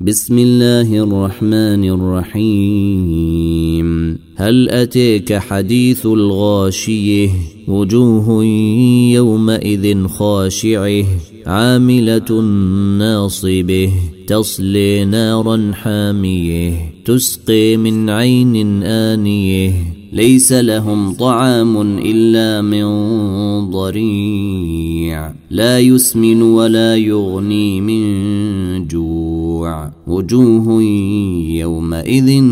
بسم الله الرحمن الرحيم. هل أتيك حديث الغاشية؟ وجوه يومئذ خاشعة. عاملة ناصبة. تصلي نارا حامية. تسقي من عين آنية. ليس لهم طعام إلا من ضريع. لا يسمن ولا يغني من وجوه يومئذ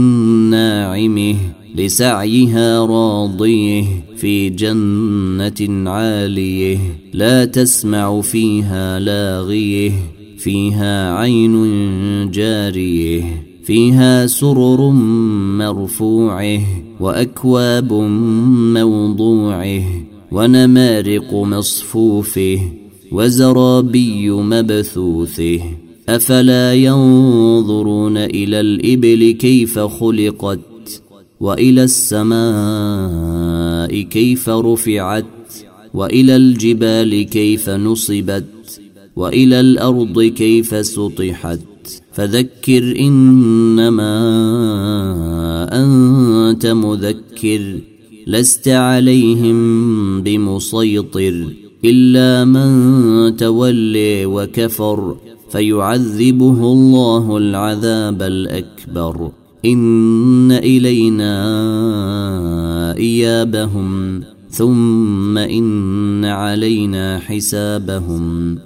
ناعمه لسعيها راضيه في جنة عاليه لا تسمع فيها لاغيه فيها عين جاريه فيها سرر مرفوعه وأكواب موضوعه ونمارق مصفوفه وزرابي مبثوثه أفلا ينظرون إلى الإبل كيف خلقت وإلى السماء كيف رفعت وإلى الجبال كيف نصبت وإلى الأرض كيف سطحت. فذكر إنما أنت مذكر لست عليهم بمسيطر إلا من تولي وكفر. فيعذبه الله العذاب الأكبر. إن إلينا إيابهم ثم إن علينا حسابهم.